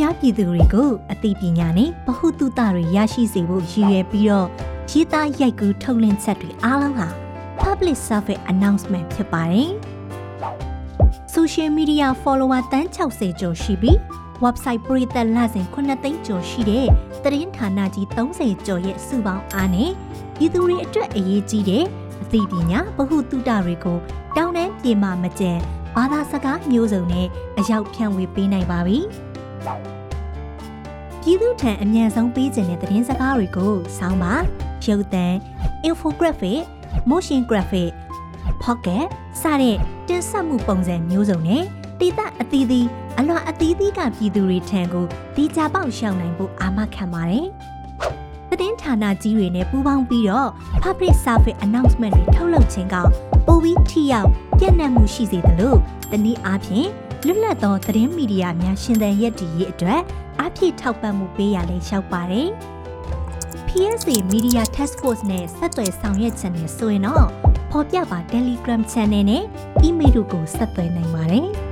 များပြည်သူတွေကိုအသိပညာနဲ့ဗဟုသုတတွေရရှိစေဖို့ရည်ရွယ်ပြီးတော့ရေးသားရိုက်ကူးထုတ်လွှင့်ချက်တွေအားလုံးဟာ public service announcement ဖြစ်ပါတယ်။ social media follower တန်း60ကျော်ရှိပြီး website ပရိသတ်လစဉ်9သိန်းကျော်ရှိတဲ့သတင်းဌာနကြီး30ကျော်ရဲ့စုပေါင်းအားနဲ့ပြည်သူတွေအတွက်အရေးကြီးတဲ့အသိပညာဗဟုသုတတွေကိုတောင်းတပြေမှမကျန်ဘာသာစကားမျိုးစုံနဲ့အရောက်ဖြန့်ဝေပေးနိုင်ပါပြီ။ ပြည်သူထံအမြန်ဆုံးပေးခြင်းတဲ့သတင်းစကားတွေကိုစောင်းပါရုပ်သံ infographic motion graphic pocket စတဲ့တင်ဆက်မှုပုံစံမျိုးစုံနဲ့တည်တဲ့အသီးသီးအလွန်အသီးသီးကပြည်သူတွေထံကိုဒီကြပေါက်ရှောင်နိုင်ဖို့အာမခံပါတယ်။သတင်းဌာနကြီးတွေနဲ့ပူးပေါင်းပြီးတော့ public service announcement တွေထုတ်လုပ်ခြင်းကပိုပြီးထိရောက်ပြည့်နှက်မှုရှိစေတယ်လို့တနည်းအားဖြင့် လွတ်လပ်သောသတင်းမီဒီယာများရှင်သန်ရည်တည်ရေးအတွက်အပြည့်ထောက်ပံ့မှုပေးရလဲလျှောက်ပါတယ်။ PSA Media Task Force နဲ့ဆက်သွယ်ဆောင်ရွက်ခြင်းနဲ့ဆိုရင်တော့ဖော်ပြပါ Telegram Channel နဲ့ email တို့ကိုဆက်သွယ်နိုင်ပါတယ်။